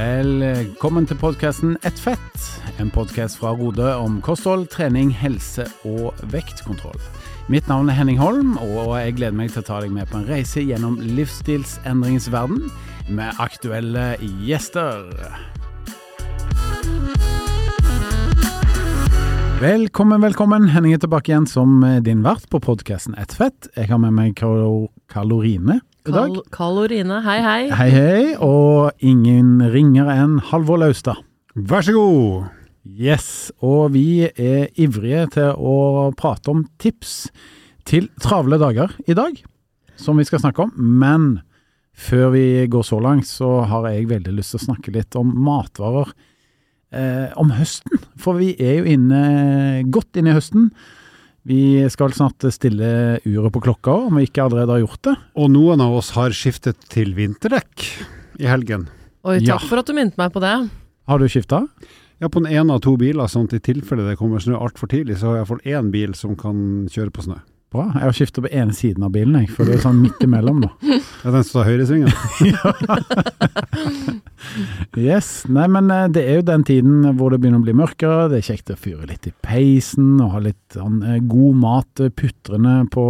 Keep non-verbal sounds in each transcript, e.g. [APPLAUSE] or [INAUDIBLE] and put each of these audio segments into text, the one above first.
Velkommen til podkasten Ett fett, en podkast fra Rode om kosthold, trening, helse og vektkontroll. Mitt navn er Henning Holm, og jeg gleder meg til å ta deg med på en reise gjennom livsstilsendringens verden med aktuelle gjester. Velkommen, velkommen. Henning er tilbake igjen som din vert på podkasten Ett fett. Jeg har med meg Karo Kalorine i dag. Karl Orine, hei hei. Hei, hei, og ingen ringer enn Halvor Laustad. Vær så god! Yes, og vi er ivrige til å prate om tips til travle dager i dag, som vi skal snakke om. Men før vi går så langt, så har jeg veldig lyst til å snakke litt om matvarer eh, om høsten. For vi er jo inne, godt inne i høsten. Vi skal snart stille uret på klokka om vi ikke allerede har gjort det. Og noen av oss har skiftet til vinterdekk i helgen. Oi, takk Ja. for at du minnet meg på det. Har du skifta? Ja, på den ene av to biler, sånn at i tilfelle det kommer snø altfor tidlig, så har jeg iallfall én bil som kan kjøre på snø. Bra. Jeg har skifta på ene siden av bilen, jeg, for det er sånn midt imellom, da. [LAUGHS] Det er den som tar høyresvingen. [LAUGHS] Yes. Nei, men eh, det er jo den tiden hvor det begynner å bli mørkere. Det er kjekt å fyre litt i peisen og ha litt sånn eh, god mat eh, putrende på,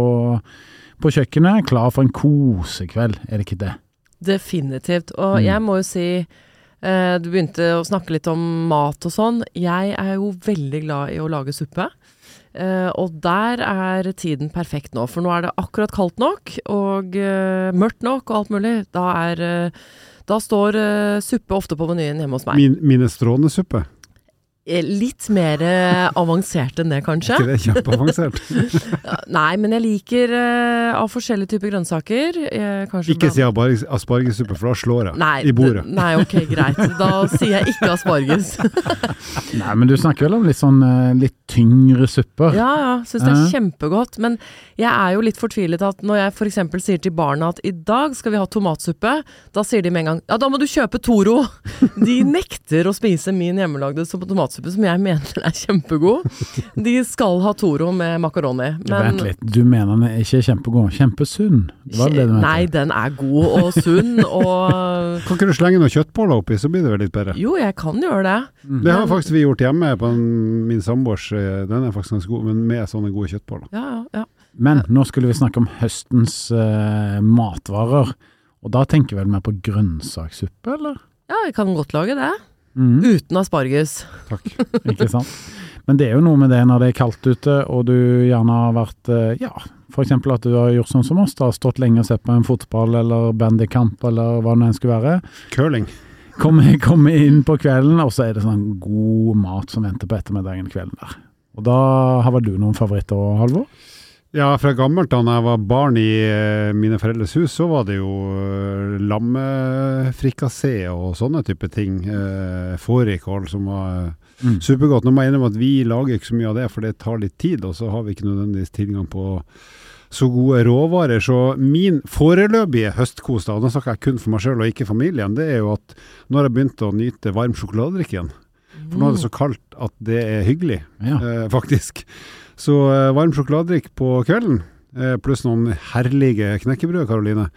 på kjøkkenet. Klar for en kosekveld, er det ikke det? Definitivt. Og Mm. jeg må jo si eh, Du begynte å snakke litt om mat og sånn. Jeg er jo veldig glad i å lage suppe. Eh, og der er tiden perfekt nå, for nå er det akkurat kaldt nok og eh, mørkt nok og alt mulig. Da er eh, Da står suppe ofte på menyen hjemme hos meg. Min, minestrånesuppe. Eh, Litt mer eh, avansert enn det, kanskje. Ikke det kjempeavansert? [LAUGHS] Nei, men jeg liker uh, av forskjellige typer grønnsaker. Ikke si aspargessuppe, for da slår jeg Nei, i bordet. Nei, ok, greit. [LAUGHS] Da sier jeg ikke asparges. [LAUGHS] Nei, men du snakker vel om litt sånn litt tyngre supper? Ja, ja, syns det er kjempegodt. Men jeg er jo litt fortvilet at når jeg f.eks. sier til barna at i dag skal vi ha tomatsuppe, da sier de med en gang ja, da må du kjøpe Toro. De nekter å spise min hjemmelagde som- tomatsuppe, som jeg mener er kjempegod. De skal ha Toro med makaroni. Vent litt, du mener den er ikke kjempegod, kjempesunn? Det det du mente? Nei, den er god og sunn og [LAUGHS] Kan ikke du slenge noen kjøttboller oppi, så blir det vel litt bedre? Jo, jeg kan gjøre det. Det har faktisk vi gjort hjemme på en, min samboers. eh, Den er faktisk ganske god, men med sånne gode kjøttboller. Ja, ja, ja. Men nå skulle vi snakke om høstens uh, matvarer, og da tenker vi vel mer på grønnsakssuppe, eller? Ja, vi kan godt lage det. Mhm. Uten asparges. Takk. Ikke sant? Men det er jo noe med det når det er kaldt ute, og du gjerne har vært eh, Ja, f.eks. at du har gjort sånn som oss, da, stått lenge og sett på en fotball eller bandykamp eller hva det enn skulle være. Curling. Komme, kom inn på kvelden, og så er det sånn god mat som venter på ettermiddagen kvelden der. Og da har vel du noen favoritter Halvor? Ja, fra gammelt da jeg var barn i eh, mine foreldres hus, så var det jo uh, lammefrikassé og sånne type ting. Uh, Fårikål som var eh, Mm. supergodt. Nå må jeg innrømme at vi lager ikke så mye av det, for det tar litt tid, og så har vi ikke nødvendigvis tilgang på så gode råvarer. Så min foreløpige høstkos, da, og nå snakker jeg kun for meg sjøl og ikke familien, det er jo at nå har jeg begynt å nyte varm sjokoladedrikk igjen. For nå er det så kaldt at det er hyggelig Ja. eh, [LAUGHS] faktisk. Så eh, varm sjokoladedrikk på kvelden, eh, pluss noen herlige knekkebrød, Karoline.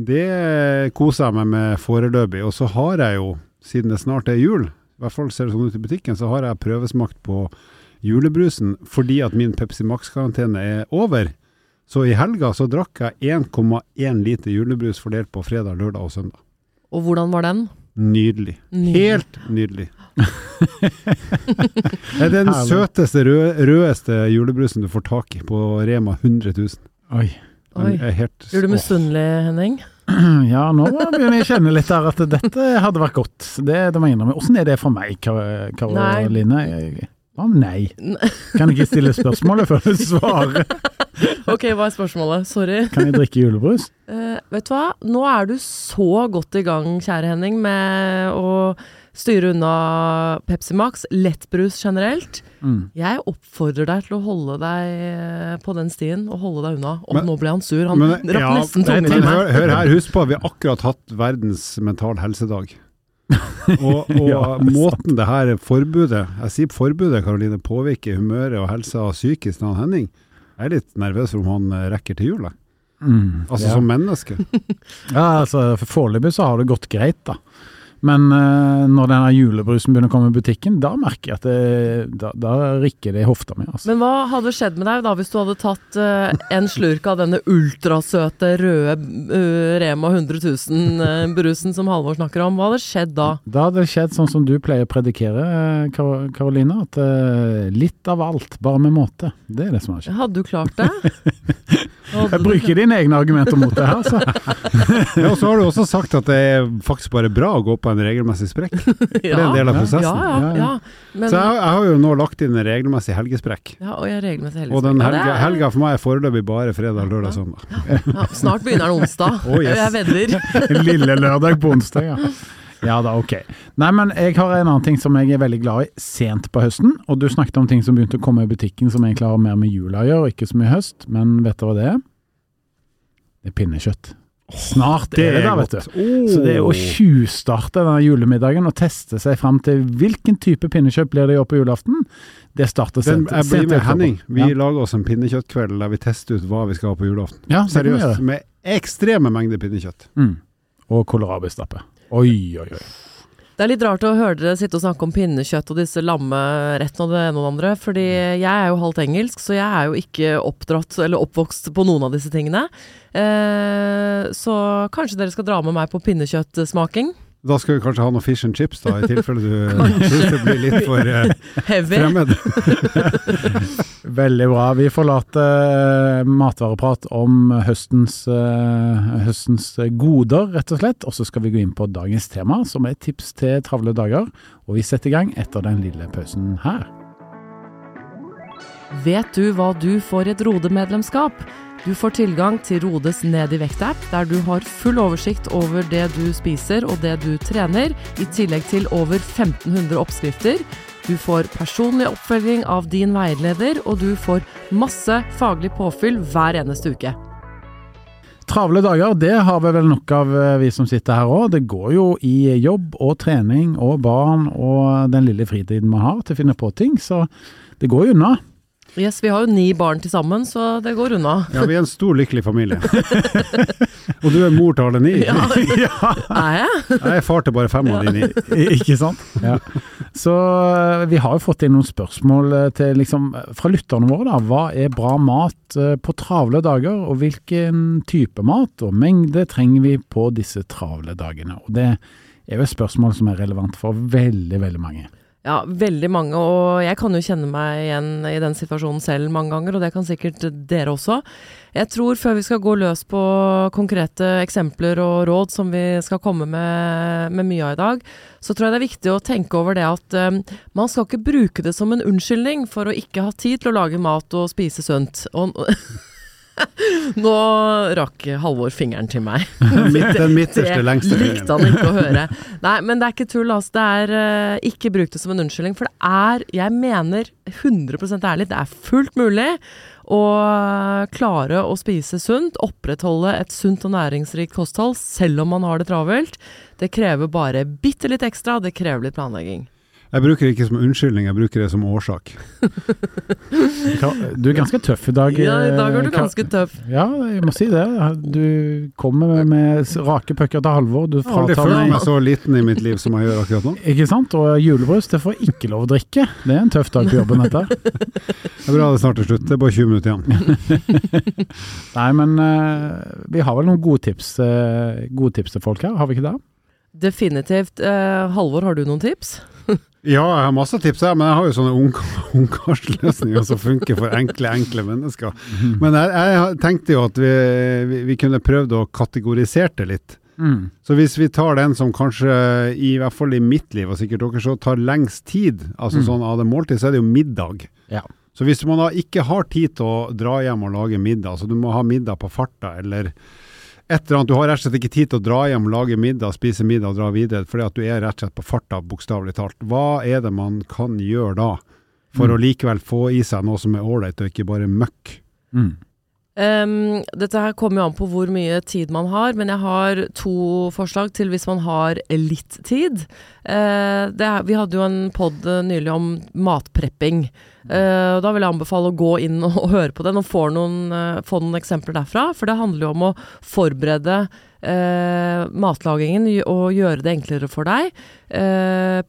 Det koser jeg meg med foreløpig. Og så har jeg jo, siden det snart er jul, i hvert fall ser det sånn ut i butikken, så har jeg prøvesmakt på julebrusen fordi at min Pepsi Max-karantene er over. Så i helga så drakk jeg 1,1 liter julebrus fordelt på fredag, lørdag og søndag. Og hvordan var den? Nydelig. Nydelig. Helt nydelig. [LAUGHS] det er den Herlig. søteste, rød, rødeste julebrusen du får tak i på Rema 100 000. Oi. Oi. er helt, Blir du misunnelig, Henning? [CLEARS THROAT] Ja, nå begynner jeg å kjenne litt der at dette hadde vært godt. Det, det må jeg innrømme. Åssen er det for meg, Kar- Karoline? Hva om nei? Kan jeg ikke stille spørsmålet før du svarer? [LAUGHS] Ok, hva er spørsmålet? Sorry. Kan jeg drikke julebrus? Uh, vet du hva, nå er du så godt i gang, kjære Henning, med å styre unna Pepsi Max, lettbrus generelt. Mm. Jeg oppfordrer deg til å holde deg eh, på den stien, og holde deg unna. Og Men- nå ble han sur. Han Men, rakk ja, nesten men tungen i meg. hør, hør her, husk på, vi har akkurat hatt verdens mental helsedag. Og, og [LAUGHS] Ja, [LAUGHS] det måten det her forbudet, jeg sier forbudet, Karoline, påvirker humøret og helsa psykisk til Henning. Jeg er litt nervøs for om han eh, rekker til jul. Mm. Altså ja. som menneske. [LAUGHS] ja, altså Foreløpig så har det gått greit, da. Men eh, når denne julebrusen begynner å komme i butikken, da merker jeg at det, da, da rikker det i hofta mi. Altså. Men hva hadde skjedd med deg da hvis du hadde tatt eh, en slurk av denne ultrasøte røde eh, Rema 100 000-brusen som Halvor snakker om? Hva hadde skjedd da? Da hadde det skjedd sånn som du pleier å predikere, Kar- Karoline, at litt av alt, bare med måte. Det er det som har skjedd. Hadde du klart det? [LAUGHS] Hadde Jeg bruker dine egne argumenter mot det her, altså. [LAUGHS] Ja, og så har du også sagt at det er faktisk bare bra å gå på en regelmessig sprekk. [LAUGHS] ja, det er en del av prosessen. Ja, ja. Men, Så jeg, jeg har jo nå lagt inn en regelmessig helgesprekk. ja, og jeg regelmessig helgesprekk. Og den helga, helga for meg er foreløpig bare fredag, lørdag, søndag. Ja, snart begynner den onsdag. [LAUGHS] Oh, yes. Jeg vedder. [LAUGHS] Lille lørdag på onsdag, ja. Ja da, ok. Nei, men jeg har en annen ting som jeg er veldig glad i sent på høsten. Og du snakket om ting som begynte å komme i butikken som egentlig har mer med jula å gjøre, og ikke så mye høst. Men vet dere hva det er? Det er pinnekjøtt. Snart er det der, vet du. Så det er å tjuvstarte denne julemiddagen og teste seg fram til hvilken type pinnekjøtt blir det i år på julaften, det starter Den, sent. jeg blir med. Henning. Vi ja. lager oss en pinnekjøttkveld der vi tester ut hva vi skal ha på julaften. Ja, det Seriøst. Med ekstreme mengder pinnekjøtt. Mm. Og kålrabistappe. Oi, oi, oi. Det er litt rart å høre dere sitte og snakke om pinnekjøtt og disse lammerettene og det ene og det andre, fordi jeg er jo halvt engelsk, så jeg er jo ikke oppdratt eller oppvokst på noen av disse tingene. Eh, så kanskje dere skal dra med meg på pinnekjøttsmaking? Da skal vi kanskje ha noe fish and chips, da, i tilfelle du [LAUGHS] syns det blir litt for eh, fremmed. [LAUGHS] Veldig bra. Vi forlater eh, matvareprat om høstens, eh, høstens goder, rett og slett. Og så skal vi gå inn på dagens tema, som er tips til travle dager. Og vi setter i gang etter den lille pausen her. Vet du hva du får i et Rode-medlemskap? Du får tilgang til Rodes Ned i vekt-app, der du har full oversikt over det du spiser og det du trener, i tillegg til over 1500 oppskrifter. Du får personlig oppfølging av din veileder, og du får masse faglig påfyll hver eneste uke. Travle dager, det har vi vel nok av eh, vi som sitter her òg. Det går jo i jobb og trening og barn og den lille fritiden man har til å finne på ting, så det går jo unna. Yes, Vi har jo ni barn til sammen, så det går unna. Ja, vi er en stor, lykkelig familie. [LAUGHS] Og du er mor til alle ni. Ja, [LAUGHS] ja, er jeg? Jeg er far til bare fem av de ni. ikke sant? Ja. Så eh, vi har jo fått inn noen spørsmål eh, til, liksom, fra lytterne våre. da. Hva er bra mat eh, på travle dager, og hvilken type mat og mengde trenger vi på disse travle dagene? Og Det er jo et spørsmål som er relevant for veldig, veldig mange. Ja, veldig mange, og jeg kan jo kjenne meg igjen i den situasjonen selv mange ganger, og det kan sikkert dere også. Jeg tror før vi skal gå løs på konkrete eksempler og råd som vi skal komme med, med mye av i dag, så tror jeg det er viktig å tenke over det at um, man skal ikke bruke det som en unnskyldning for å ikke ha tid til å lage mat og spise sunt. Og, [LAUGHS] [LAUGHS] nå rakk Halvor fingeren til meg. [LAUGHS] Midt, den midterste, Det fingeren. likte han ikke å høre. Nei, men det er ikke tull, altså. Det er uh, ikke bruk det som en unnskyldning. For det er, jeg mener 100% ærlig, det er fullt mulig å klare å spise sunt, opprettholde et sunt og næringsrikt kosthold, selv om man har det travelt. Det krever bare bitte litt ekstra, det krever litt planlegging. Jeg bruker det ikke som unnskyldning, jeg bruker det som årsak. Du er [LAUGHS] ganske tøff i dag. Ja, i dag er du eh, ganske tøff. Ja, jeg må si det. Du kommer med, rake pucker til Halvor. Du Jeg har aldri følt meg meg så liten i mitt liv som jeg gjør akkurat nå. Ikke sant? Og julebrus, det får ikke lov å drikke. Det er en tøff dag på jobben, dette. Det er bra det snart er slutt, det er bare 20 minutter igjen. [LAUGHS] Nei, men eh, vi har vel noen gode tips, eh, gode tips til folk her, har vi ikke det? Definitivt. Halvor, har du noen tips? [LAUGHS] Ja, jeg har masse tips her, men jeg har jo sånne [LAUGHS] ungkarsløsninger som funker for enkle, enkle mennesker. Men jeg, jeg tenkte jo at vi, vi, vi kunne prøvd å kategorisere det litt. Mm. Så hvis vi tar den som kanskje, i hvert fall i mitt liv, og sikkert dere så, tar lengst tid, altså Mm. sånn av det måltid, så er det jo middag. Ja. Så hvis man da ikke har tid til å dra hjem og lage middag, så du må ha middag på farta, eller et eller annet, du har rett og slett ikke tid til å dra hjem, lage middag, spise middag og dra videre, fordi at du er rett og slett på farta, bokstavelig talt. Hva er det man kan gjøre da, for Mm. å likevel få i seg noe som er ålreit, og ikke bare møkk? Mm. Ehm, dette her kommer jo an på hvor mye tid man har, men jeg har to forslag til hvis man har litt tid. Uh, er, vi hadde jo en pod nylig om matprepping. Uh, og da vil jeg anbefale å gå inn og, høre på den og få noen, uh, få noen eksempler derfra. For det handler jo om å forberede eh, matlagingen og gjøre det enklere for deg. Eh,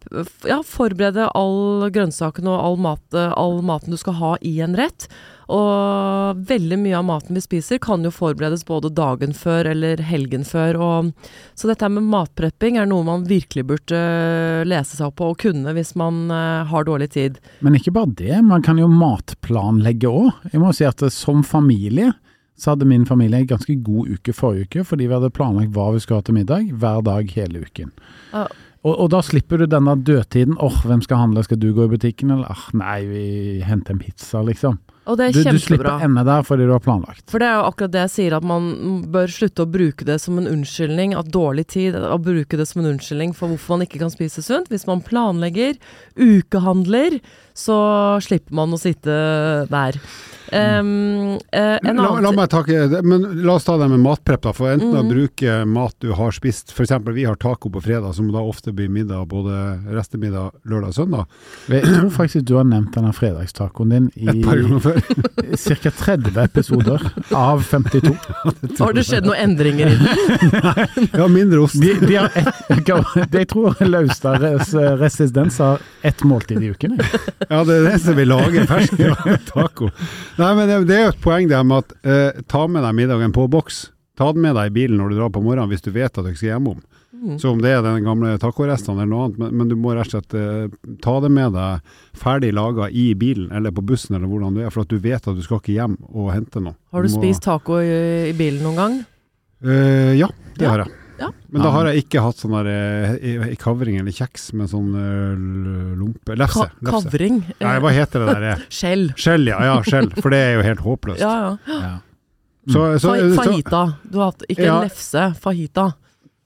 ja, forberede all grønnsakene og all, mat, all maten du skal ha i en rett. Og veldig mye av maten vi spiser kan jo forberedes både dagen før eller helgen før. Og, så dette med matprepping er noe man virkelig burde eh, lese seg opp på og kunne hvis man eh, har dårlig tid. Men ikke bare det, man kan jo matplanlegge òg. Jeg må si at eh, som familie så hadde min familie en ganske god uke forrige uke, fordi vi hadde planlagt hva vi skulle ha til middag hver dag hele uken. Uh. Og, og da slipper du denne dødtiden. åh, hvem skal handle, skal du gå i butikken, eller ah, nei, vi henter en pizza, liksom. Og det er Du, du slipper ende der fordi du har planlagt. For det er jo akkurat det jeg sier, at man bør slutte å bruke det som en unnskyldning, at dårlig tid, å bruke det som en unnskyldning for hvorfor man ikke kan spise sunt. Hvis man planlegger, ukehandler, så slipper man å sitte der. Um, eh, en La, la meg takke, men la oss ta det med matprepp, da. For enten å Mhm. bruke mat du har spist, f.eks. vi har taco på fredag, som da ofte blir middag både restemiddag lørdag og søndag. [CLEARS THROAT] Jeg tror faktisk du har nevnt denne fredagstacoen din Et par ganger før. [LAUGHS] ca. 30 episoder av 52. Har det skjedd noen endringer i den? [LAUGHS] Ja, mindre ost. De, de har et, de tror Laustads resistens har ett måltid i uken. jeg. Ja, det er det som vi lager fersk ja, taco. Nei, men det, det er jo et poeng der med at uh, ta med deg middagen på boks. Ta den med deg i bilen når du drar på morgenen hvis du vet at du skal hjemom. Mm. Så om det er den gamle tacorestene eller noe annet, men, men du må rett og slett eh, ta det med deg ferdig laga i bilen eller på bussen eller hvordan du er, for at du vet at du skal ikke hjem og hente noe. Har du må- spist taco i, i bilen noen gang? Eh, ja, det Ja, har jeg. ja. Men da har jeg ikke hatt sånn der eh, kavring eller kjeks med sånn eh, lompe Lefse. Ka lefse. kavring? Nei, hva heter det der? eh? [LAUGHS] Skjell. Skjell, ja. ja skjell. For det er jo helt håpløst. Ja, ja. Ja. Så, så, så, fajita. Du har hatt ikke Ja. lefse, fajita.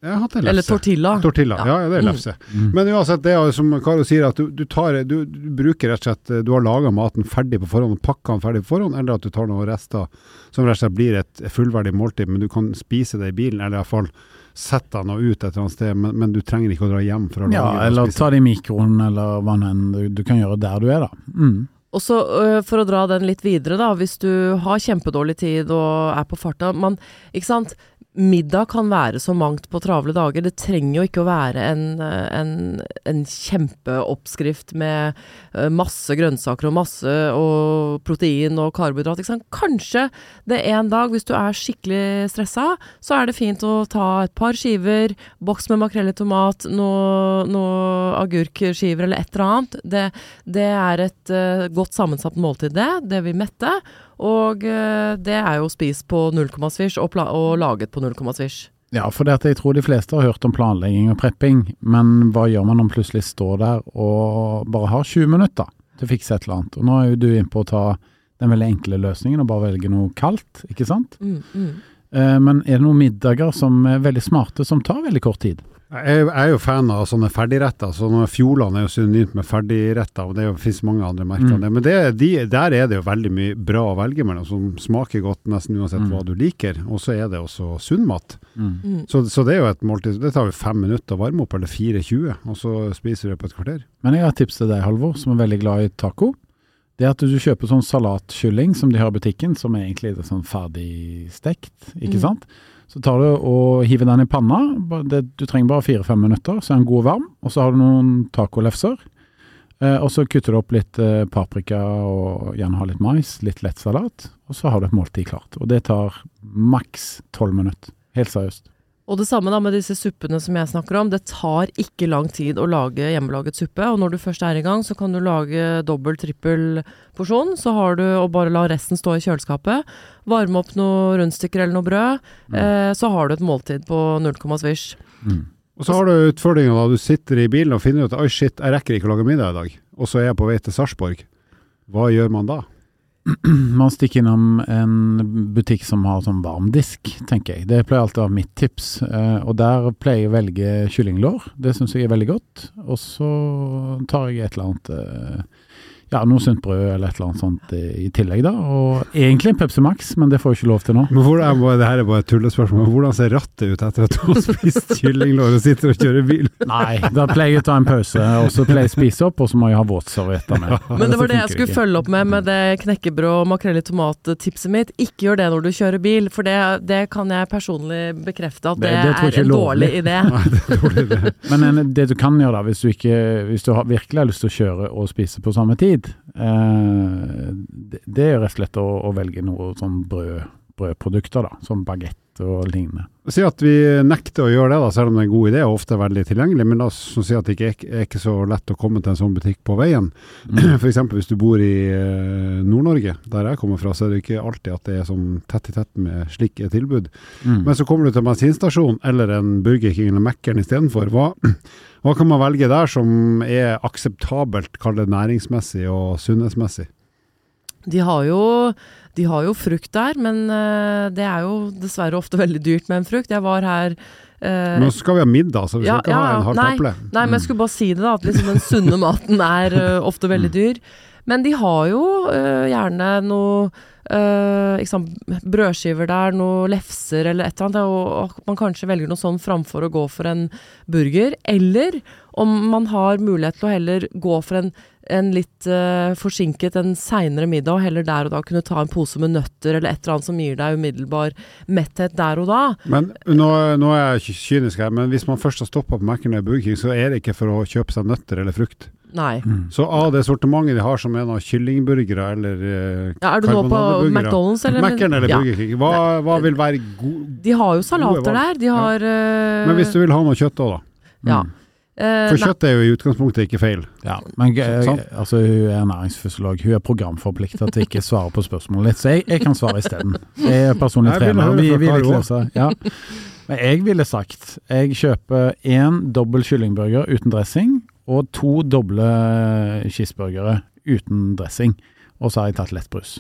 Jeg har hatt en Eller tortilla. Tortilla, ja, ja det er Mm. lefse. Mm. Men uansett, det er som Karo sier, at du, du, tar, du, du bruker rett og slett Du har laga maten ferdig på forhånd, pakka den ferdig på forhånd, eller at du tar noen rester som rett og slett blir et fullverdig måltid, men du kan spise det i bilen, eller iallfall sette den ut et eller annet sted, men, men du trenger ikke å dra hjem for å Ja, lage det og eller ta det i mikroen, eller hva enn du, du kan gjøre der du er, da. Mm. Og så øh, for å dra den litt videre, da. Hvis du har kjempedårlig tid og er på farta man, Ikke sant. Middag kan være så mangt på travle dager. Det trenger jo ikke å være en, øh, en, en kjempeoppskrift med øh, masse grønnsaker og masse og protein og karbohydrat. Ikke sant? Kanskje det er en dag, hvis du er skikkelig stressa, så er det fint å ta et par skiver, boks med makrell i tomat, noe, noe agurkskiver eller et eller annet. Det, det er et uh, godt sammensatt måltid, det. Det vil mette. Og eh, det er jo spist på null komma svisj og laget på nullkommasvisj. Ja, for det at jeg tror de fleste har hørt om planlegging og prepping, men hva gjør man man plutselig står der og bare har 20 minutter til å fikse et eller annet? Og nå er jo du inne på å ta den veldig enkle løsningen og bare velge noe kaldt, ikke sant? Mm, mm. Eh, men er det noen middager som er veldig smarte, som tar veldig kort tid? Jeg er jo fan av sånne ferdigretter. så Fjordland er jo synonymt med ferdigretter, og det finnes mange andre merker Mm. det. Men det, de, der er det jo veldig mye bra å velge mellom, som smaker godt nesten uansett Mm. hva du liker. Og så er det også sunn mat. Mm. Mm. Så, så det er jo et måltid. Det tar jo fem minutter å varme opp, eller 4-20, og så spiser du det på et kvarter. Men jeg har et tips til deg, Halvor, som er veldig glad i taco. Det er at du kjøper sånn salatkylling som de har i butikken, som er egentlig er sånn ferdig stekt, ikke Mm. Så tar du og hiver den i panna. Du trenger bare fire-fem minutter, så er den god og varm. Og så har du noen tacolefser. Eh, og så kutter du opp litt eh, paprika og gjerne ha litt mais, litt lett salat. Og så har du et måltid klart. Og det tar maks tolv minutter. Helt seriøst. Og det samme da med disse suppene som jeg snakker om. Det tar ikke lang tid å lage hjemmelaget suppe, og når du først er i gang, så kan du lage dobbel, trippel porsjon, så har du å bare la resten stå i kjøleskapet. Varme opp noen rundstykker eller noe brød, Mm. eh, så har du et måltid på null komma svisj. Mm. Og så har du utfordringa da du sitter i bilen og finner ut at oi shit, jeg rekker ikke å lage middag i dag, og så er jeg på vei til Sarpsborg. Hva gjør man da? [CLEARS THROAT] Man stikker innom en butikk som har sånn varmdisk, tenker jeg. Det pleier alltid å være mitt tips. Eh, og der pleier jeg å velge kyllinglår. Det syns jeg er veldig godt. Og så tar jeg et eller annet eh, ja, noe sunt brød eller et eller annet sånt i, i tillegg, da. Og egentlig en Pepsi Max, men det får jeg ikke lov til nå. Men hvordan, det her er bare et tullespørsmål. Hvordan ser rattet ut etter at du har spist kyllinglår og sitter og kjører bil? [LAUGHS] Nei, da pleier jeg å ta en pause, og så pleier jeg å spise opp, og så må jeg ha våtservietter med. Men det var det jeg skulle ikke. følge opp med med det knekkebrød og makrell i tomat-tipset mitt. Ikke gjør det når du kjører bil, for det, det kan jeg personlig bekrefte at Det- det, det er en dårlig [LAUGHS] idé. Nei, det er dårlig idé. Men en- det du kan gjøre da, hvis du, ikke, hvis du har, virkelig har lyst til å kjøre og spise på samme tid, eh, det, det er rett og slett å, å velge noe sånn brød, brødprodukter, da, som bagett og lignende. Si at vi nekter å gjøre det, da, selv om det er en god idé og ofte er veldig tilgjengelig. Men la oss sier si at det ikke er, er ikke så lett å komme til en sånn butikk på veien. Mm. [CLEARS THROAT] F.eks. hvis du bor i eh, Nord-Norge, der jeg kommer fra, så er det ikke alltid at det er sånn tett i tett med slike tilbud. Mm. Men så kommer du til en bensinstasjon eller en Burger King eller Mækkern istedenfor. Hva, [CLEARS THROAT] hva kan man velge der som er akseptabelt, kall det næringsmessig og sunnhetsmessig? De har jo, de har jo frukt der, men eh, det er jo dessverre ofte [LAUGHS] veldig dyrt med en frukt. Jeg var her eh, Nå skal vi ha middag, så vi Ja, skal ikke ja, ha en halv halvt Nei. nei mm. men jeg skulle bare si det, da. At liksom den sunne maten er uh, ofte veldig dyr. Men de har jo uh, gjerne noe ikke sant, brødskiver der, noe lefser eller et eller annet. Og man kanskje velger noe sånn framfor å gå for en burger. Eller om man har mulighet til å heller gå for en, en litt uh, forsinket, en seinere middag, og heller der og da kunne ta en pose med nøtter eller et eller annet som gir deg umiddelbar metthet der og da. Men nå, nå er jeg kynisk her, men hvis man først har stoppa på eller Burger King, så er det ikke for å kjøpe seg nøtter eller frukt. Nei. Mm. Så av det sortimentet de har som er noen kyllingburgere eller eh, Ja, er du nå på McDonald's eller? Mækkern eller Ja. Burger King, hva, hva vil være god De har jo salater der. De har eh, Men hvis du vil ha noe kjøtt òg, da. Ja. Mm. eh, For kjøtt er jo i utgangspunktet ikke feil. Ja, men altså, hun er næringsfysiolog. Hun er programforplikta til ikke svare på spørsmålet litt, så jeg, jeg kan svare isteden. Jeg er personlig Jeg trener. Vi, vi vil så- ja. Men jeg ville sagt jeg kjøper én dobbel kyllingburger uten dressing og to doble cheeseburgere uten dressing. Og så har jeg tatt lettbrus.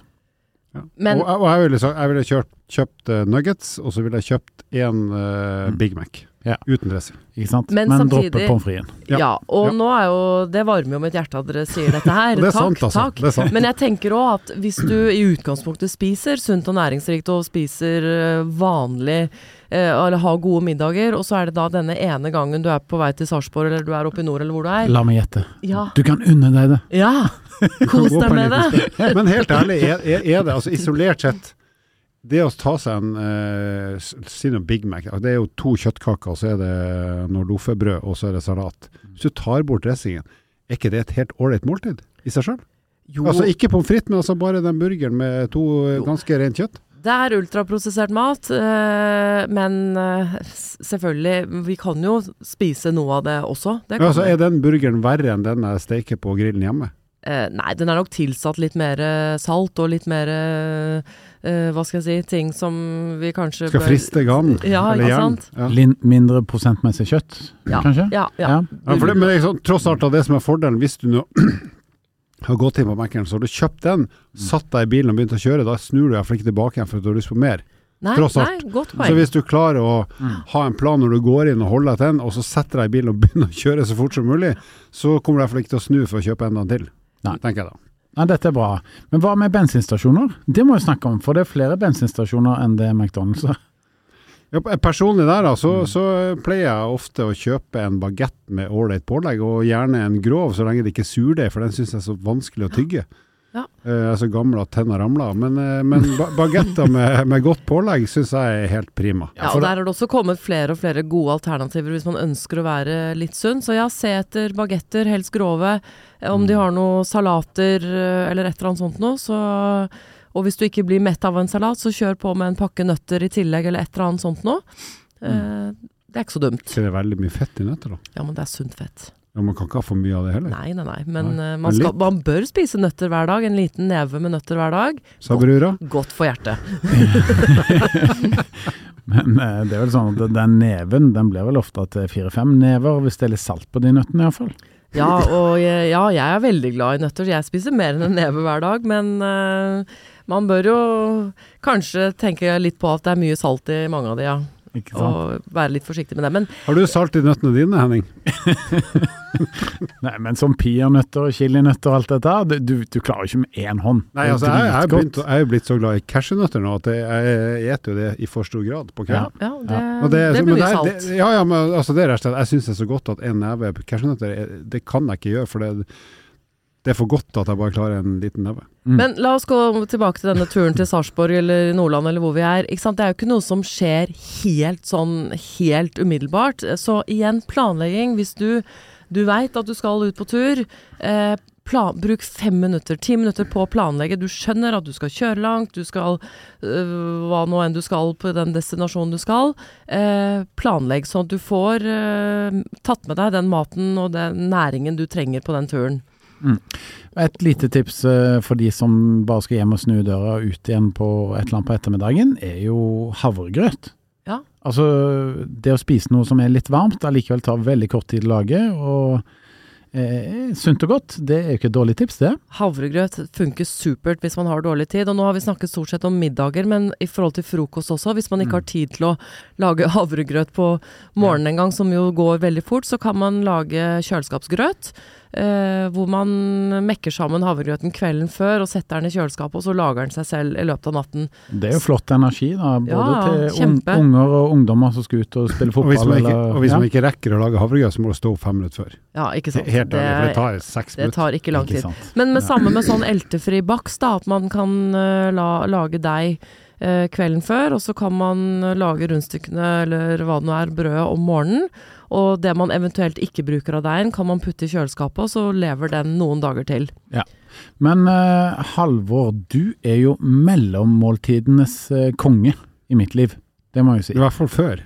Ja. Men- og, og jeg ville, jeg ville kjørt, kjøpt eh, nuggets, og så ville jeg kjøpt en eh, Mm. Big Mac. Ja. Uten dressing. Ikke sant? Men Men, samtidig- droppe pommes fritesen. Ja. ja. og Ja. nå er jo Det varmer jo mitt hjerte at dere sier dette her. [LAUGHS] Det er takk, sant, altså. takk. Det er sant. Men jeg tenker òg at hvis du i utgangspunktet spiser sunt og næringsrikt og spiser eh, vanlig eller ha gode middager, og så er det da denne ene gangen du er på vei til Sarpsborg eller du er oppe i nord eller hvor du er. La meg gjette. Ja. Du kan unne deg det. ja. [LAUGHS] Kos deg med det. Men helt ærlig, er, er, det altså isolert sett det å ta seg en eh, Si noe Big Mac. Det er jo to kjøttkaker, og så er det noe loffebrød, og så er det salat. Hvis du tar bort dressingen, er ikke det et helt ålreit måltid i seg sjøl? Jo, Altså ikke pommes frites, men altså bare den burgeren med to eh, Jo. ganske rent kjøtt. Det er ultraprosessert mat, eh, men eh, selvfølgelig, vi kan jo spise noe av det også. Det kan Altså. Er den burgeren verre enn den jeg steker på grillen hjemme? Eh, nei, den er nok tilsatt litt mer eh, salt og litt mer eh, Hva skal jeg si Ting som vi kanskje Skal bør- friste gann Ja, eller sant? Ja. Mindre prosentmessig kjøtt, Ja. kanskje? Ja, ja. Ja. Ja, for det, men det er sånn, tross alt av det som er fordelen, hvis du nå har gått inn på Mækkern, så har du kjøpt den, satt deg i bilen og begynt å kjøre, da snur du deg iallfall ikke tilbake igjen for at du har lyst på mer. Nei, Tross alt. nei, Så hvis du klarer å Mm. ha en plan når du går inn og holder deg til den, og så setter deg i bilen og [LAUGHS] begynner å kjøre så fort som mulig, så kommer du iallfall ikke til å snu for å kjøpe enda en til. Nei. Tenker jeg da. Nei, dette er bra. Men hva med bensinstasjoner? Det må vi snakke om, for det er flere bensinstasjoner enn det McDonald's har. Ja, personlig der, da, så, Mm. så pleier jeg ofte å kjøpe en bagett med ålreit pålegg, og gjerne en grov, så lenge det ikke er surdeig, for den syns jeg er så vanskelig å tygge. Ja. Uh, Jeg er så gammel at tenna ramler. Men, uh, men [LAUGHS] ba- bagetter med, med godt pålegg syns jeg er helt prima. Ja, og Der har det også kommet flere og flere gode alternativer hvis man ønsker å være litt sunn. Så ja, se etter bagetter, helst grove. Eh, Om de Mm. har noe salater eller et eller annet sånt noe, så Og hvis du ikke blir mett av en salat, så kjør på med en pakke nøtter i tillegg, eller et eller annet sånt noe. Mm. Eh, Det er ikke så dumt. Det er veldig mye fett i nøtter, da? Ja, men det er sunt fett. Ja, man kan ikke ha for mye av det heller. Nei, nei, nei. Men Nei, eh, man, skal, man bør spise nøtter hver dag. En liten neve med nøtter hver dag. Sa brura? Godt for hjertet. [LAUGHS] Men eh, det er vel sånn at den neven den blir vel ofte til fire-fem never, hvis det er litt salt på de nøttene iallfall. Ja, og ja, jeg er veldig glad i nøtter. Jeg spiser mer enn en neve hver dag, men eh, man bør jo kanskje tenke litt på at det er mye salt i mange av de, ja. Ikke sant? og være litt forsiktig med det. Men Har du salt i nøttene dine, Henning? [LAUGHS] Nei, men som peanøtter og chilinøtter og alt dette her, du, du, klarer ikke med én hånd. Nei, altså, jeg, jeg, er begynt, jeg er jo blitt så glad i cashewnøtter nå at jeg, jeg spiser jo det i for stor grad på ja, kvelden. ja det, Og det, så- blir mye salt. Det, ja, ja, men altså, det er rett og slett Jeg syns det er så godt at en neve cashewnøtter er- Det kan jeg ikke gjøre, for det, det er for godt at jeg bare klarer en liten neve. Mm. Men la oss gå tilbake til denne turen til Sarpsborg eller Nordland eller hvor vi er. Ikke sant? Det er jo ikke noe som skjer helt sånn helt umiddelbart. Så igjen, planlegging. Hvis du, du veit at du skal ut på tur, eh, plan, bruk fem minutter, ti minutter på å planlegge. Du skjønner at du skal kjøre langt, du skal øh, hva nå enn du skal på den destinasjonen du skal. Eh, planlegg sånn at du får øh, tatt med deg den maten og den næringen du trenger på den turen. Et lite tips eh, for de som bare skal hjem og snu døra ut igjen på et eller annet på ettermiddagen, er jo havregrøt. Ja. Altså, det å spise noe som er litt varmt, allikevel tar veldig kort tid å lage, og eh, sunt og godt, det er jo ikke et dårlig tips, det. Havregrøt funker supert hvis man har dårlig tid. Og nå har vi snakket stort sett om middager, men i forhold til frokost også. Hvis man ikke har tid til å lage [LAUGHS] havregrøt på morgenen en gang, som jo går veldig fort, så kan man lage kjøleskapsgrøt. Eh, hvor man mekker sammen havregrøten kvelden før og setter den i kjøleskapet, og så lager den seg selv i løpet av natten. Det er jo flott energi, da, både Ja, til un kjempe. unger og ungdommer som skal ut og spille Og hvis, fotball. man ikke, og hvis ja. man ikke rekker å lage havregrøt, så må du stå opp fem minutter før. Ja, ikke sant. Helt ærlig, for det tar seks minutter. det tar ikke lang tid. Men med Ja. samme med sånn eltefri baks, da, at man kan uh, la, lage deig eh, kvelden før, og så kan man lage rundstykkene eller hva det nå er, brødet om morgenen. Og det man eventuelt ikke bruker av deigen, kan man putte i kjøleskapet, og så lever den noen dager til. Ja. Men uh, Halvor, du er jo mellommåltidenes uh, konge i mitt liv. Det må jeg jo si. I hvert fall før.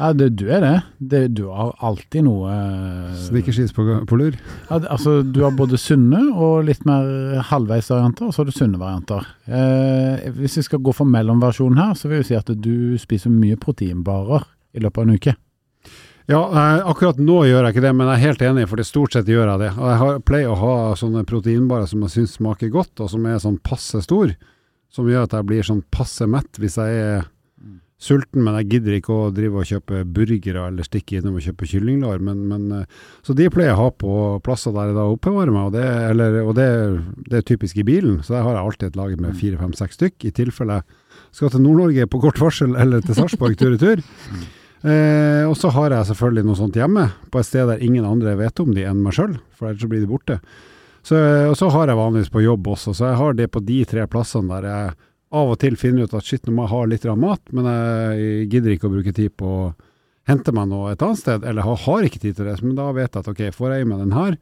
Ja, det, du er det. det. Du har alltid noe eh, Snickerskis på, på lur. Ja, det- altså, du har både sunne og litt mer halvveisvarianter, og så har du sunne varianter. Eh, hvis vi skal gå for mellomversjonen her, så vil jeg si at du spiser mye proteinbarer i løpet av en uke. Ja, eh, akkurat nå gjør jeg ikke det, men jeg er helt enig, for det stort sett gjør jeg det. Og jeg har, pleier å ha sånne proteinbarer som jeg syns smaker godt, og som er sånn passe stor. Som gjør at jeg blir sånn passe mett hvis jeg er sulten, men jeg gidder ikke å drive og kjøpe burgere eller stikke innom og kjøpe kyllinglår. Men, men, eh, så de pleier jeg å ha på plasser der jeg da oppbevarer meg, og, det, eller, og det, det er typisk i bilen. Så der har jeg alltid et lager med fire, fem, seks stykk, i tilfelle jeg skal til Nord-Norge på kort varsel eller til Sarpsborg tur i tur. Eh, og så har jeg selvfølgelig noe sånt hjemme, på et sted der ingen andre vet om de enn meg sjøl, for ellers så blir de borte. Så, og så har jeg vanligvis på jobb også, så jeg har det på de tre plassene der jeg av og til finner ut at shit, nå må jeg ha litt mat, men jeg gidder ikke å bruke tid på å hente meg noe et annet sted, eller har, ikke tid til det, men da vet jeg at ok, får jeg i meg den her,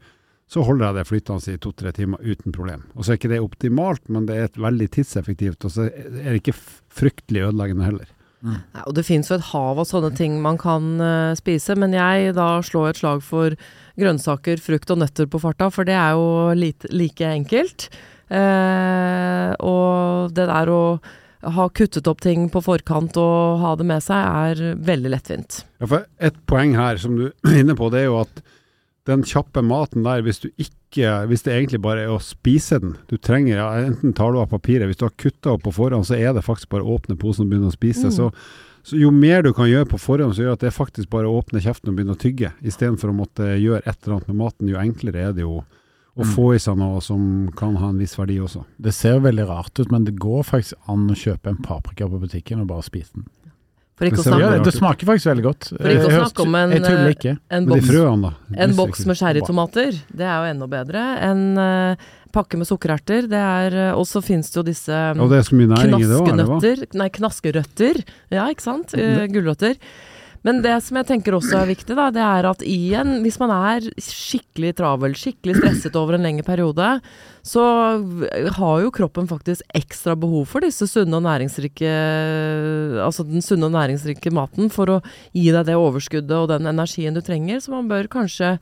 så holder jeg det flytende i to-tre timer uten problem. Og så er ikke det optimalt, men det er veldig tidseffektivt, og så er det ikke fryktelig ødeleggende heller. Nei, og det fins jo et hav av sånne ting man kan uh, spise, men jeg da slår et slag for grønnsaker, frukt og nøtter på farta, for det er jo lite, like enkelt. Uh, og det der å ha kuttet opp ting på forkant og ha det med seg, er veldig lettvint. Ja, for et poeng her som du [CLEARS THROAT] er inne på, det er jo at den kjappe maten der, hvis du ikke Hvis det egentlig bare er å spise den Du trenger, ja, enten tar du av papiret, hvis du har kutta opp på forhånd, så er det faktisk bare å åpne posen og begynne å spise. Mm. Så, så jo mer du kan gjøre på forhånd, så gjør at det er faktisk bare å åpne kjeften og begynne å tygge, istedenfor å måtte gjøre et eller annet med maten. Jo enklere er det jo å Mm. få i seg noe som kan ha en viss verdi også. Det ser veldig rart ut, men det går faktisk an å kjøpe en paprika på butikken og bare spise den. Ja, det smaker faktisk veldig godt. For ikke å høres- snakke om en, eh, en boks, frøene, en boks med sherrytomater, det er jo enda bedre. En uh, pakke med sukkererter, det er eh, Og så finnes det jo disse er? Knaskenøtter, nei, knaskerøtter. Ja, ikke sant? uh, Gulrøtter. Men det som jeg tenker også er viktig, da, det er at igjen, hvis man er skikkelig travel, skikkelig stresset over en lengre periode, så har jo kroppen faktisk ekstra behov for disse sunne og næringsrike Altså den sunne og næringsrike maten for å gi deg det overskuddet og den energien du trenger, så man bør kanskje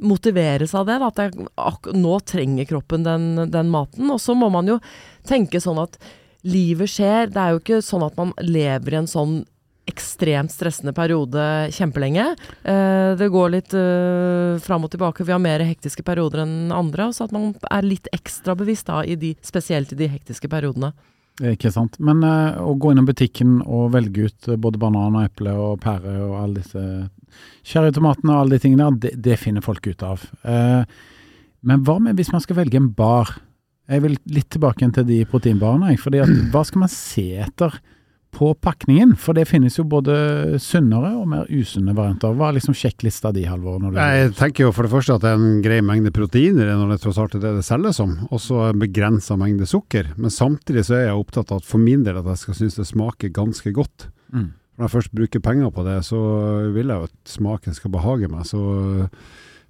motiveres av det. At jeg, nå trenger kroppen den, den maten. Og så må man jo tenke sånn at livet skjer. Det er jo ikke sånn at man lever i en sånn ekstremt stressende periode kjempelenge. Eh, det går litt eh, fram og tilbake. Vi har mer hektiske perioder enn andre. Så at man er litt ekstra bevisst da, i de, spesielt i de hektiske periodene. Ikke sant. Men eh, å gå innom butikken og velge ut eh, både banan og eple og pære og alle disse cherrytomatene og alle de tingene det, det finner folk ut av. Eh, men hva med hvis man skal velge en bar? Jeg vil litt tilbake til de proteinbarene. fordi at Hva skal man se etter på pakningen? For det finnes jo både sunnere og mer usunne varianter. Hva er liksom sjekklista di, Halvor? Jeg tenker jo for det første at det er en grei mengde proteiner når det tross alt er det det selges som, og så en begrensa mengde sukker. Men samtidig så er jeg opptatt av at for min del at jeg skal synes det smaker ganske godt. Mm. Når jeg først bruker penger på det, så vil jeg jo at smaken skal behage meg. Så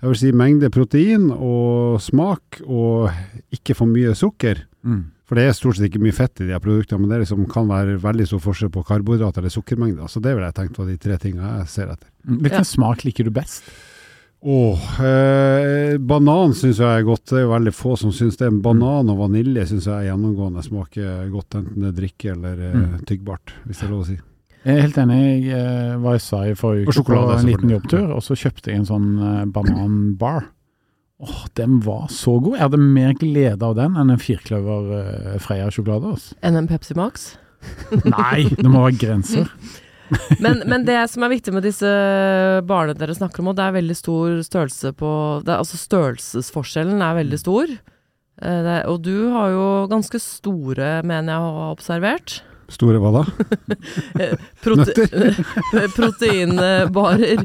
jeg vil si mengde protein og smak, og ikke for mye sukker. Mm. For det er stort sett ikke mye fett i de her produktene, men det liksom kan være veldig stor forskjell på karbohydrater eller sukkermengder. Så det vil jeg tenkt var de tre tingene jeg ser etter. Mm. Hvilken Ja. smak liker du best? Åh, eh, banan syns jeg er godt. Det er jo veldig få som syns det. Banan og vanilje syns jeg er gjennomgående smaker godt, enten det er drikke eller eh, Mm. tyggbart, hvis det er lov å si. Jeg er helt enig. Jeg eh, var i Sai forrige uke på en liten jobbtur, og så kjøpte jeg en sånn eh, bananbar. Åh, den var så god. Jeg hadde mer glede av den enn en firkløver uh, Freia-sjokolade. Enn en Pepsi Max. [LAUGHS] Nei, det må være grenser. [LAUGHS] Men, men det som er viktig med disse barene dere snakker om, og det er veldig stor størrelse på er, Altså størrelsesforskjellen er veldig stor. Uh, det, og du har jo ganske store, mener jeg å ha observert. Store hva da? [LAUGHS] Prote Nøtter? [LAUGHS] proteinbarer.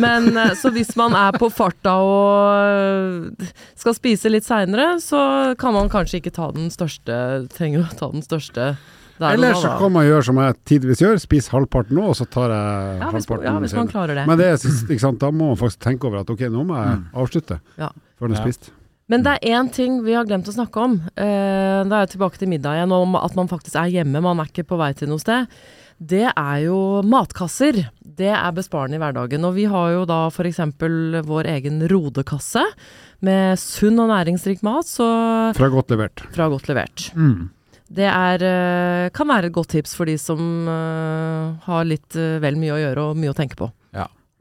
Men eh, så hvis man er på farta og eh, skal spise litt seinere, så kan man kanskje ikke ta den største Trenger å ta den største der og Eller da, så kan man gjøre som jeg tidvis gjør, spise halvparten nå, og så tar jeg ja, hvis, halvparten ja, hvis man klarer det. Men det er, ikke sant, da må man faktisk tenke over at ok, nå må jeg Mm. avslutte Ja. før den er Ja. spist. Men det er én ting vi har glemt å snakke om. Uh, da er jeg tilbake til middag igjen, om at man faktisk er hjemme, man er ikke på vei til noe sted. Det er jo matkasser. Det er besparende i hverdagen. Og vi har jo da f.eks. vår egen rodekasse med sunn og næringsrik mat, så Fra godt levert. fra godt levert. Mm. Det er, eh, kan være et godt tips for de som eh, har litt vel mye å gjøre og mye å tenke på.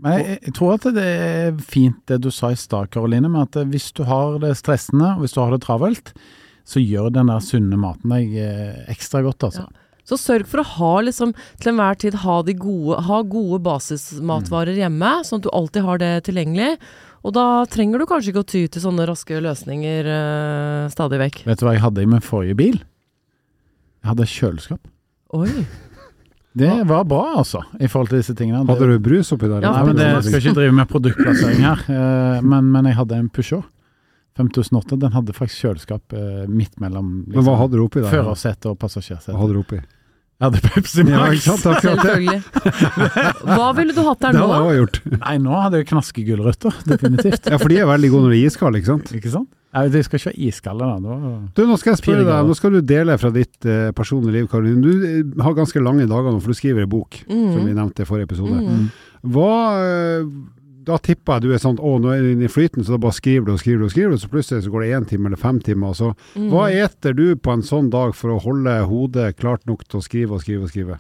Men jeg, jeg tror at det er fint det du sa i stad, Karoline, med at hvis du har det stressende, og hvis du har det travelt, så gjør den der sunne maten deg eh, ekstra godt, altså. Så sørg for å ha liksom til enhver tid ha, de gode, ha gode basismatvarer hjemme, sånn at du alltid har det tilgjengelig. Og da trenger du kanskje ikke å ty til sånne raske løsninger eh, stadig vekk. Vet du hva jeg hadde i min forrige bil? Jeg hadde kjøleskap. Oi. Det var bra, altså, i forhold til disse tingene. Hadde du brus oppi der? Ja, Nei, men det jeg skal ikke drive med produktplassering her, [LAUGHS] eh, men, men jeg hadde en Peugeot 5008. Den hadde faktisk kjøleskap eh, midt mellom Men hva hadde du oppi der? førersete og Hva hadde du oppi? Jeg hadde Pepsi Max. Ja, sant? Det. Selvfølgelig. Hva ville du hatt der Det nå? hadde jeg også gjort. Nei, nå hadde jeg knaskegulrøtter, definitivt. Ja, for de er veldig gode når de er iskalde, ikke sant? Ikke sant? Nei, de skal ikke være iskalde, da. Du, nå skal jeg spørre deg, nå skal du dele fra ditt eh, personlige liv, Karoline. Du eh, har ganske lange dager nå, for du skriver en bok, som vi Mm. nevnte i forrige episode. Mm. Hva eh, Da tipper jeg du er sånn å, nå er du inne i flyten, så da bare skriver du og skriver du og skriver, du, så plutselig så går det én time eller fem timer. Så Mm. hva eter du på en sånn dag for å holde hodet klart nok til å skrive og skrive og skrive?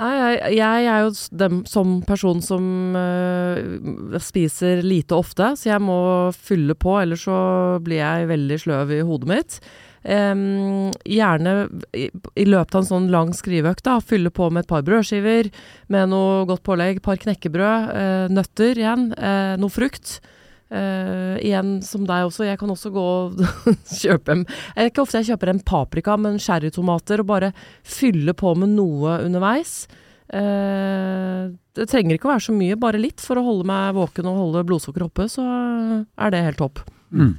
Nei, jeg, jeg er jo dem som person som øh, spiser lite ofte, så jeg må fylle på, ellers så blir jeg veldig sløv i hodet mitt. Um, gjerne i, i løpet av en sånn lang skriveøkt, da, fylle på med et par brødskiver med noe godt pålegg, par knekkebrød, eh, nøtter igjen, eh, noe frukt. Eh, igjen som deg også, jeg kan også gå og [LAUGHS] kjøpe en Det er ikke ofte jeg kjøper en paprika, men cherrytomater, og bare fylle på med noe underveis. Uh, det trenger ikke å være så mye, bare litt for å holde meg våken og holde blodsukkeret oppe, så er det helt topp. Mm.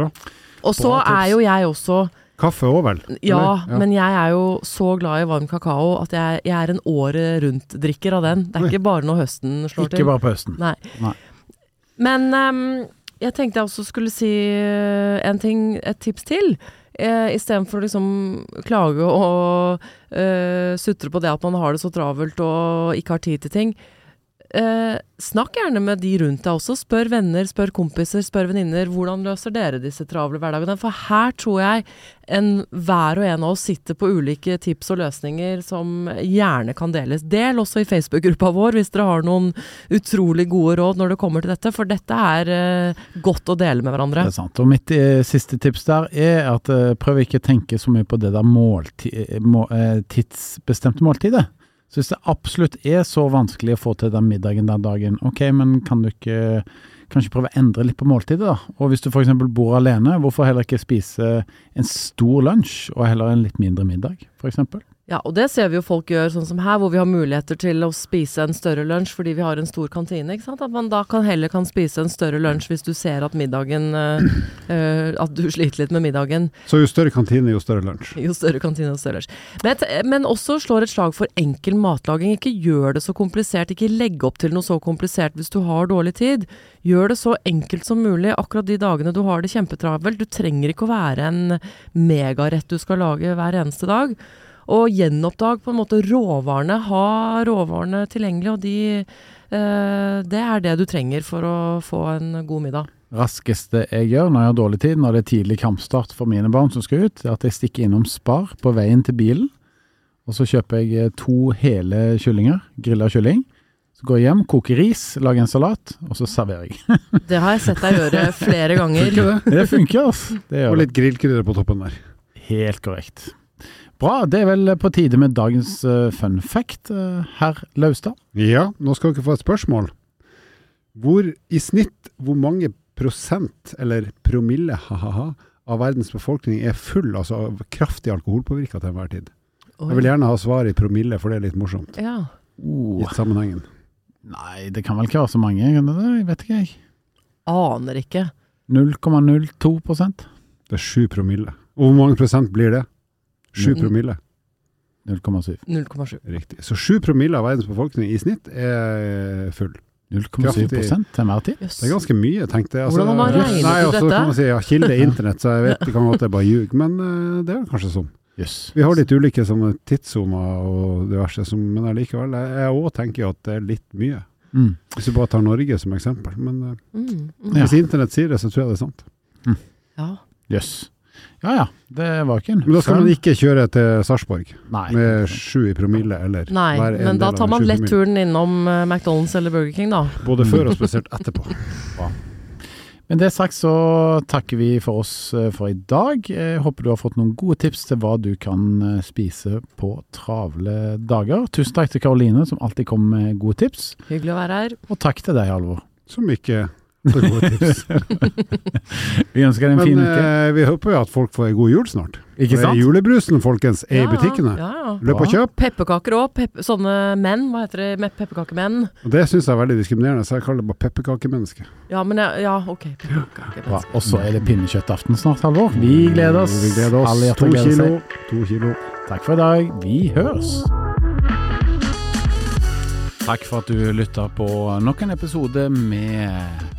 Og så er jo jeg også Kaffe òg, vel? ja, ja, men jeg er jo så glad i varm kakao at jeg, jeg er en året rundt-drikker av den. Det er ikke bare når høsten slår Ikke til. bare på høsten. Nei. Nei. Men um, jeg tenkte jeg også skulle si eh, en ting, et tips til. Eh, Istedenfor å liksom klage og uh, sutre på det at man har det så travelt og ikke har tid til ting. Eh, snakk gjerne med de rundt deg også. Spør venner, spør kompiser, spør venninner. Hvordan løser dere disse travle hverdagene? For her tror jeg en, hver og en av oss sitter på ulike tips og løsninger som gjerne kan deles. Del også i Facebook-gruppa vår hvis dere har noen utrolig gode råd når det kommer til dette, for dette er eh, godt å dele med hverandre. Det er sant. Og mitt eh, siste tips der er at eh, prøv ikke å tenke så mye på det der målti må, eh, tidsbestemte måltidet. Så hvis det absolutt er så vanskelig å få til den middagen den dagen, ok, men kan du ikke kanskje prøve å endre litt på måltidet, da? Og hvis du f.eks. bor alene, hvorfor heller ikke spise en stor lunsj og heller en litt mindre middag, f.eks.? Ja, og det ser vi jo folk gjør, sånn som her, hvor vi har muligheter til å spise en større lunsj fordi vi har en stor kantine. ikke sant? At man da kan heller kan spise en større lunsj hvis du ser at middagen øh, At du sliter litt med middagen. Så jo større kantine, jo større lunsj. Jo større kantine, jo større lunsj. Men, men også slår et slag for enkel matlaging. Ikke gjør det så komplisert. Ikke legg opp til noe så komplisert hvis du har dårlig tid. Gjør det så enkelt som mulig akkurat de dagene du har det kjempetravelt. Du trenger ikke å være en megarett du skal lage hver eneste dag. Og gjenoppdag på en måte råvarene. Ha råvarene tilgjengelig, og de eh, Det er det du trenger for å få en god middag. Raskeste jeg gjør når jeg har dårlig tid, når det er tidlig kampstart for mine barn som skal ut, er at jeg stikker innom Spar på veien til bilen. Og så kjøper jeg eh, to hele kyllinger, grilla kylling. Så går jeg hjem, koker ris, lager en salat, og så serverer jeg. [LAUGHS] Det har jeg sett deg gjøre flere ganger. Funker det? Det funker, altså. Det gjør Og litt grillkrydder på toppen der. Helt korrekt. Bra, det er vel på tide med dagens eh, fun fact, uh, herr Laustad. Ja, nå skal dere få et spørsmål. Hvor i snitt, hvor mange prosent, eller promille, ha-ha-ha, av verdens befolkning er full, altså av kraftig alkoholpåvirka til enhver tid? Jeg vil gjerne ha svar i promille, for det er litt morsomt. Ja. Oh, Gitt sammenhengen. nei, det kan vel ikke være så mange, kan det det? Jeg vet ikke, jeg. Aner ikke. 0,02% Det er sju promille. Og hvor mange prosent blir det? Sju Mm. promille. 0,7. 0,7. Riktig. Så 7 promille av verdens befolkning i snitt er full. 0,7 Kraftig. til mer tid. Yes. Det er ganske mye, tenkte jeg. Hvordan har man regnet nei, ut og så dette? kan man si ja, kilde er [LAUGHS] internett, så jeg vet det kan godt jeg bare ljuger, men uh, det er vel kanskje sånn. Yes. Vi har litt ulike tidssoner og diverse, som, men allikevel. Jeg- òg tenker jo at det er litt mye. Mm. Hvis du bare tar Norge som eksempel. Men uh, Mm, mm. Hvis internett sier det, så tror jeg det er sant. Ja. Jøss. Ja ja, det var ikke en Men da skal man ikke kjøre til Sarpsborg med sju i promille, eller Nei, men da tar man lett turen innom eh, McDonald's eller Burger King, da. Både før og spesielt etterpå. [LAUGHS] Men det sagt så takker vi for oss eh, for i dag. Jeg håper du har fått noen gode tips til hva du kan eh, spise på travle dager. Tusen takk til Karoline som alltid kom med gode tips. Hyggelig å være her. Og takk til deg, Halvor. Som ikke så gode tips. [LAUGHS] Vi ønsker en Men fin uke. eh, vi håper jo at folk får ei god jul snart. Ikke For sant? Julebrusen, folkens, er i butikkene. Ja, ja. Løp og kjøp. Pepperkaker òg. Pep sånne menn, hva heter det? Med pepperkakemenn. Det syns jeg er veldig diskriminerende, så jeg kaller det bare pepperkakemenneske. Ja, men jeg, ja, ok. Ja, Og så er det pinnekjøttaften snart, Halvor. Vi gleder oss. Vi gleder oss. Alle To gleder kilo. To kilo. Takk for i dag. Vi høres. Takk for at du lytta på nok en episode med